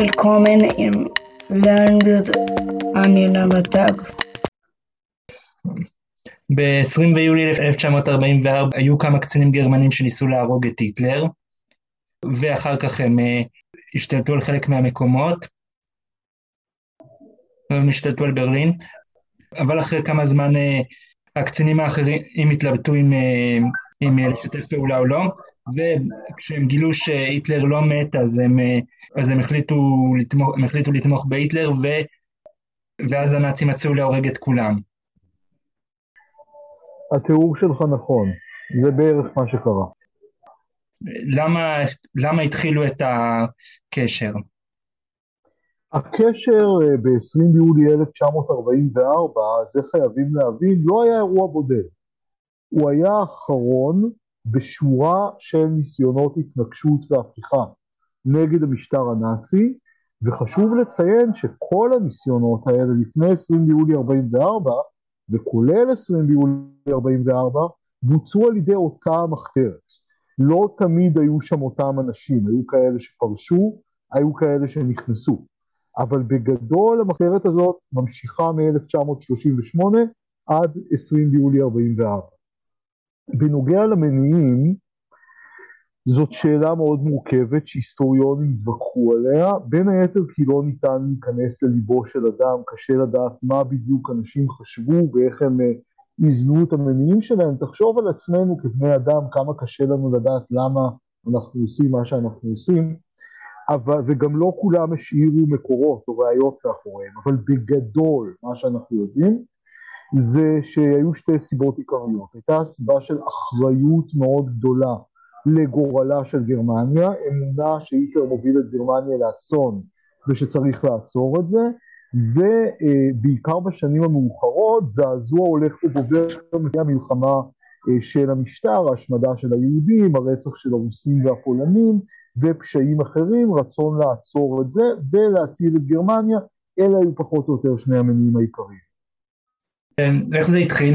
Willkommen im Learned Aninamatag. ב-20 ביולי 1944 היו כמה קצינים גרמנים שניסו להרוג את היטלר, ואחר כך הם אה, השתלטו על חלק מהמקומות, הם השתלטו על ברלין, אבל אחרי כמה זמן אה, הקצינים האחרים התלבטו אם, אה, אם לשתף פעולה או לא, וכשהם גילו שהיטלר לא מת אז הם, אז הם, החליטו, לתמוך, הם החליטו לתמוך בהיטלר ו, ואז הנאצים מצאו להורג את כולם. התיאור שלך נכון, זה בערך מה שקרה. למה, למה התחילו את הקשר? הקשר אה, ב-20 ביולי 1944, זה חייבים להבין, לא היה אירוע בודד. הוא היה האחרון בשורה של ניסיונות התנגשות והפיכה נגד המשטר הנאצי, וחשוב לציין שכל הניסיונות האלה לפני 20 ביולי 44, וכולל 20 ביולי 44, בוצעו על ידי אותה מחתרת. לא תמיד היו שם אותם אנשים, היו כאלה שפרשו, היו כאלה שנכנסו. אבל בגדול המחתרת הזאת ממשיכה מ-1938 עד 20 ביולי 44. בנוגע למניעים, זאת שאלה מאוד מורכבת שהיסטוריונים התווכחו עליה, בין היתר כי לא ניתן להיכנס לליבו של אדם, קשה לדעת מה בדיוק אנשים חשבו ואיך הם אה, איזנו את המניעים שלהם. תחשוב על עצמנו כבני אדם כמה קשה לנו לדעת למה אנחנו עושים מה שאנחנו עושים, אבל, וגם לא כולם השאירו מקורות או ראיות מאחוריהם, אבל בגדול מה שאנחנו יודעים זה שהיו שתי סיבות עיקריות. הייתה סיבה של אחריות מאוד גדולה לגורלה של גרמניה, אמונה שהיטלר מוביל את גרמניה לאסון ושצריך לעצור את זה, ובעיקר בשנים המאוחרות זעזוע הולך וגובר מפני המלחמה אה, של המשטר, ההשמדה של היהודים, הרצח של הרוסים והפולנים ופשעים אחרים, רצון לעצור את זה ולהציל את גרמניה, אלה היו פחות או יותר שני המניעים העיקריים. כן, איך זה התחיל?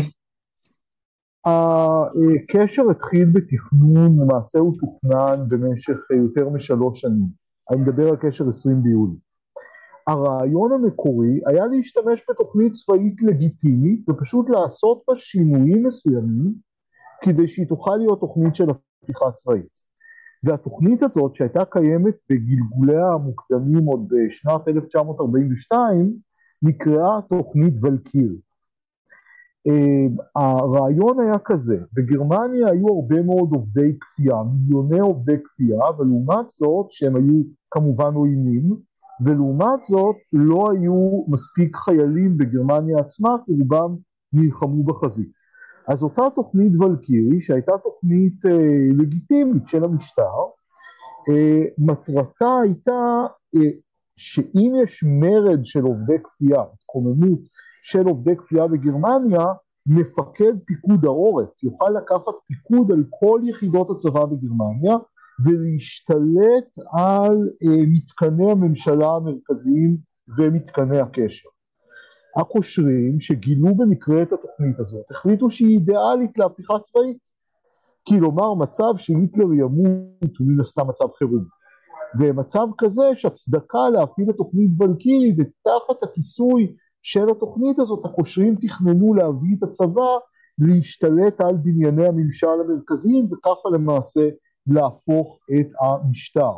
הקשר התחיל בתכנון, למעשה הוא תוכנן במשך יותר משלוש שנים. אני מדבר על קשר 20 ביולי. הרעיון המקורי היה להשתמש בתוכנית צבאית לגיטימית ופשוט לעשות בה שינויים מסוימים כדי שהיא תוכל להיות תוכנית של הפיכה צבאית. והתוכנית הזאת שהייתה קיימת בגלגוליה המוקדמים עוד בשנת 1942 נקראה תוכנית ולקיר. אה, הרעיון היה כזה, בגרמניה היו הרבה מאוד עובדי כפייה, מיליוני עובדי כפייה, ולעומת זאת שהם היו כמובן עוינים, ולעומת זאת לא היו מספיק חיילים בגרמניה עצמה, כי רובם נלחמו בחזית. אז אותה תוכנית ולקירי, שהייתה תוכנית אה, לגיטימית של המשטר, אה, מטרתה הייתה אה, שאם יש מרד של עובדי כפייה, התקוממות של עובדי כפייה בגרמניה, מפקד פיקוד העורף יוכל לקחת פיקוד על כל יחידות הצבא בגרמניה ולהשתלט על אה, מתקני הממשלה המרכזיים ומתקני הקשר. הקושרים שגילו במקרה את התוכנית הזאת החליטו שהיא אידיאלית להפיכה צבאית. כלומר מצב שהיטלר ימות הוא מן הסתם מצב חירום. ומצב כזה שהצדקה להפעיל את תוכנית ולקירי ותחת הכיסוי של התוכנית הזאת הקושרים תכננו להביא את הצבא להשתלט על בנייני הממשל המרכזיים וככה למעשה להפוך את המשטר.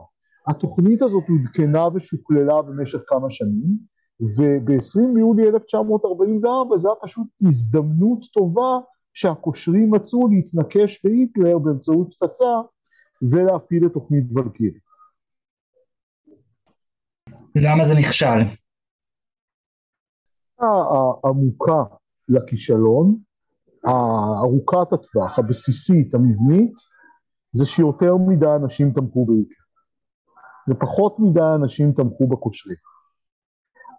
התוכנית הזאת עודכנה ושוקללה במשך כמה שנים וב-20 ביולי 1944 זו הייתה פשוט הזדמנות טובה שהקושרים מצאו להתנקש בהיטלר באמצעות פצצה ולהפעיל את תוכנית ולקירי. למה זה נכשל? העמוקה לכישלון, ארוכת הטווח, הבסיסית, המבנית, זה שיותר מדי אנשים תמכו בהיטלר, ופחות מדי אנשים תמכו בקושרים.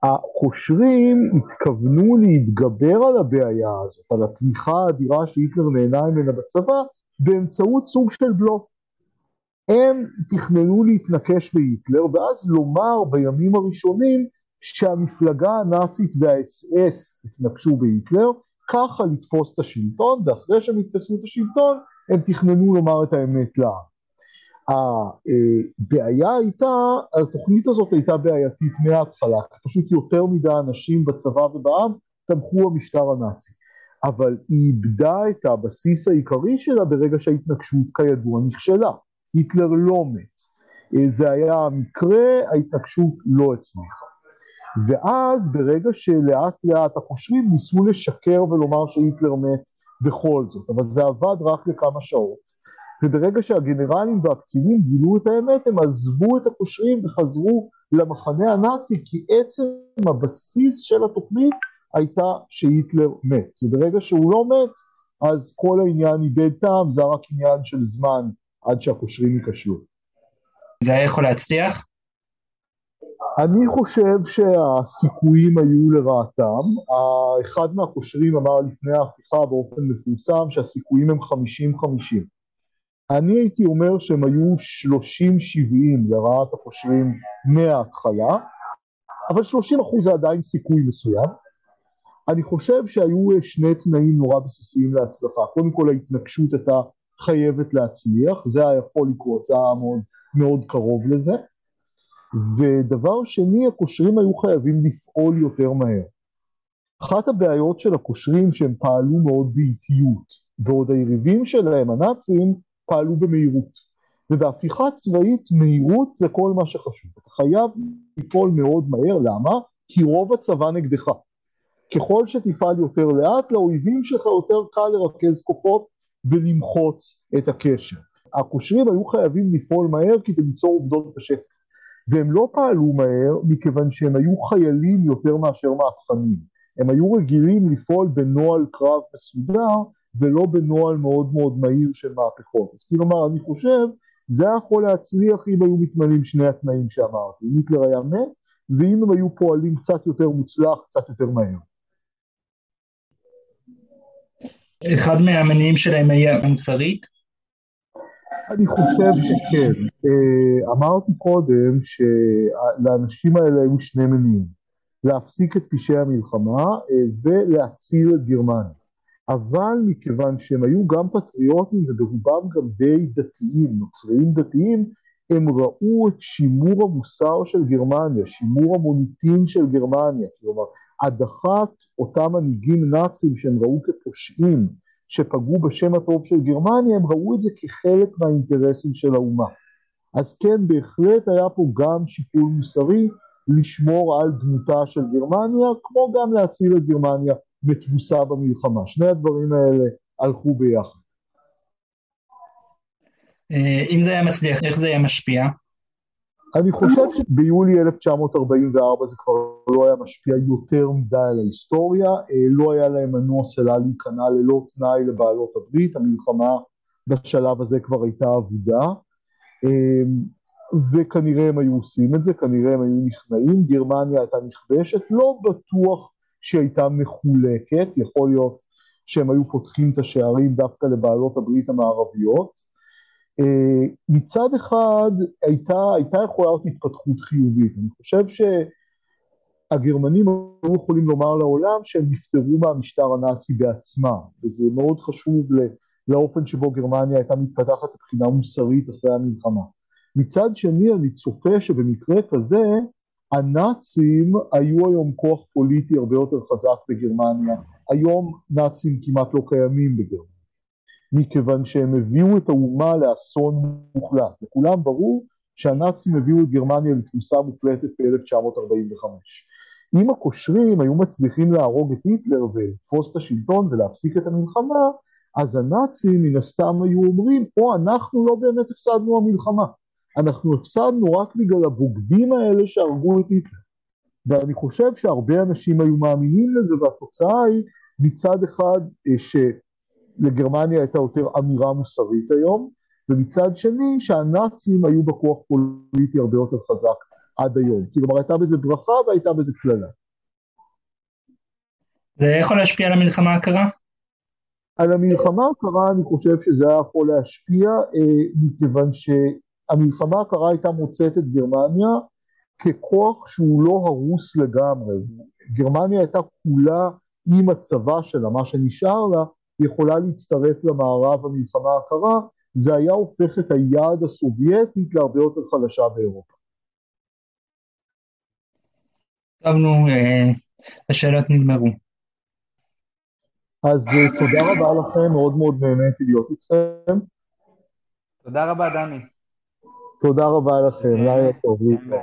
הקושרים התכוונו להתגבר על הבעיה הזאת, על התמיכה האדירה שהיטלר נהנה ממנה בצבא, באמצעות סוג של בלוף. הם תכננו להתנקש בהיטלר, ואז לומר בימים הראשונים שהמפלגה הנאצית והאס-אס התנקשו בהיטלר, ככה לתפוס את השלטון, ואחרי שהם יתפסו את השלטון, הם תכננו לומר את האמת לעם. הבעיה הייתה, התוכנית הזאת הייתה בעייתית מההתחלה, פשוט יותר מדי אנשים בצבא ובעם תמכו במשטר הנאצי, אבל היא איבדה את הבסיס העיקרי שלה ברגע שההתנגשות כידוע נכשלה, היטלר לא מת, זה היה מקרה, ההתנגשות לא הצליחה. ואז ברגע שלאט לאט הקושרים ניסו לשקר ולומר שהיטלר מת בכל זאת, אבל זה עבד רק לכמה שעות. וברגע שהגנרלים והקצינים גילו את האמת הם עזבו את הקושרים וחזרו למחנה הנאצי כי עצם הבסיס של התוכנית הייתה שהיטלר מת וברגע שהוא לא מת אז כל העניין איבד טעם זה רק עניין של זמן עד שהקושרים ייכשלו. זה היה יכול להצליח? אני חושב שהסיכויים היו לרעתם. אחד מהקושרים אמר לפני ההפיכה באופן מפורסם שהסיכויים הם 50-50. אני הייתי אומר שהם היו 30-70 לרעת הקושרים מההתחלה, אבל 30 אחוז זה עדיין סיכוי מסוים. אני חושב שהיו שני תנאים נורא בסיסיים להצלחה. קודם כל ההתנגשות הייתה חייבת להצליח, זה היה יכול לקרות, זה היה מאוד, מאוד קרוב לזה. ודבר שני, הקושרים היו חייבים לפעול יותר מהר. אחת הבעיות של הקושרים שהם פעלו מאוד באיטיות, בעוד היריבים שלהם, הנאצים, פעלו במהירות. ובהפיכה צבאית מהירות זה כל מה שחשוב. אתה חייב לפעול מאוד מהר, למה? כי רוב הצבא נגדך. ככל שתפעל יותר לאט, לאויבים שלך יותר קל לרכז כוחות ולמחוץ את הקשר. הקושרים היו חייבים לפעול מהר כדי ליצור עובדות בשטח. והם לא פעלו מהר מכיוון שהם היו חיילים יותר מאשר מהפכנים. הם היו רגילים לפעול בנוהל קרב מסודר ולא בנוהל מאוד מאוד מהיר של מהפכות. אז כלומר, אני חושב, זה יכול להצליח אם היו מתמלאים שני התנאים שאמרתי. אם היטלר היה מת, ואם הם היו פועלים קצת יותר מוצלח, קצת יותר מהר. אחד מהמניעים שלהם היה מוסרית? אני חושב שכן. אה, אמרתי קודם שלאנשים האלה היו שני מניעים. להפסיק את פשעי המלחמה אה, ולהציל את גרמניה. אבל מכיוון שהם היו גם פטריוטים וברובם גם די דתיים, נוצריים דתיים, הם ראו את שימור המוסר של גרמניה, שימור המוניטין של גרמניה, כלומר הדחת אותם מנהיגים נאצים שהם ראו כפושעים, שפגעו בשם הטוב של גרמניה, הם ראו את זה כחלק מהאינטרסים של האומה. אז כן, בהחלט היה פה גם שיקול מוסרי לשמור על דמותה של גרמניה, כמו גם להציל את גרמניה ותבוסה במלחמה. שני הדברים האלה הלכו ביחד. אה, אם זה היה מצליח, איך זה היה משפיע? אני חושב שביולי 1944 זה כבר לא היה משפיע יותר מדי על ההיסטוריה, אה, לא היה להם מנוס אלא להיכנע ללא תנאי לבעלות הברית, המלחמה בשלב הזה כבר הייתה אבודה, אה, וכנראה הם היו עושים את זה, כנראה הם היו נכנעים, גרמניה הייתה נכבשת, לא בטוח שהיא הייתה מחולקת, יכול להיות שהם היו פותחים את השערים דווקא לבעלות הברית המערביות. אה, מצד אחד הייתה, הייתה יכולה להיות התפתחות חיובית, אני חושב שהגרמנים היו יכולים לומר לעולם שהם נפטרו מהמשטר הנאצי בעצמם, וזה מאוד חשוב לאופן שבו גרמניה הייתה מתפתחת מבחינה מוסרית אחרי המלחמה. מצד שני אני צופה שבמקרה כזה הנאצים היו היום כוח פוליטי הרבה יותר חזק בגרמניה, היום נאצים כמעט לא קיימים בגרמניה, מכיוון שהם הביאו את האומה לאסון מוחלט, לכולם ברור שהנאצים הביאו את גרמניה לתבוסה מוחלטת ב-1945. אם הקושרים היו מצליחים להרוג את היטלר ולתפוס את השלטון ולהפסיק את המלחמה, אז הנאצים מן הסתם היו אומרים, או אנחנו לא באמת הפסדנו המלחמה, אנחנו הפסדנו רק בגלל הבוגדים האלה שהרגו את היטלר. ואני חושב שהרבה אנשים היו מאמינים לזה, והתוצאה היא מצד אחד אה, שלגרמניה הייתה יותר אמירה מוסרית היום, ומצד שני שהנאצים היו בכוח פוליטי הרבה יותר חזק עד היום. כלומר הייתה בזה ברכה והייתה בזה קללה. זה יכול להשפיע על המלחמה הקרה? על המלחמה הקרה אני חושב שזה היה יכול להשפיע, אה, מכיוון ש... המלחמה הקרה הייתה מוצאת את גרמניה ככוח שהוא לא הרוס לגמרי. גרמניה הייתה כולה עם הצבא שלה, מה שנשאר לה, יכולה להצטרף למערב המלחמה הקרה זה היה הופך את היד הסובייטית להרבה יותר חלשה באירופה. טוב, נו, אה, השאלות נגמרו. אז אה, תודה רבה לכם, מאוד מאוד נהניתי להיות איתכם. תודה רבה, דני. תודה רבה לכם, לילה טוב, להתראות.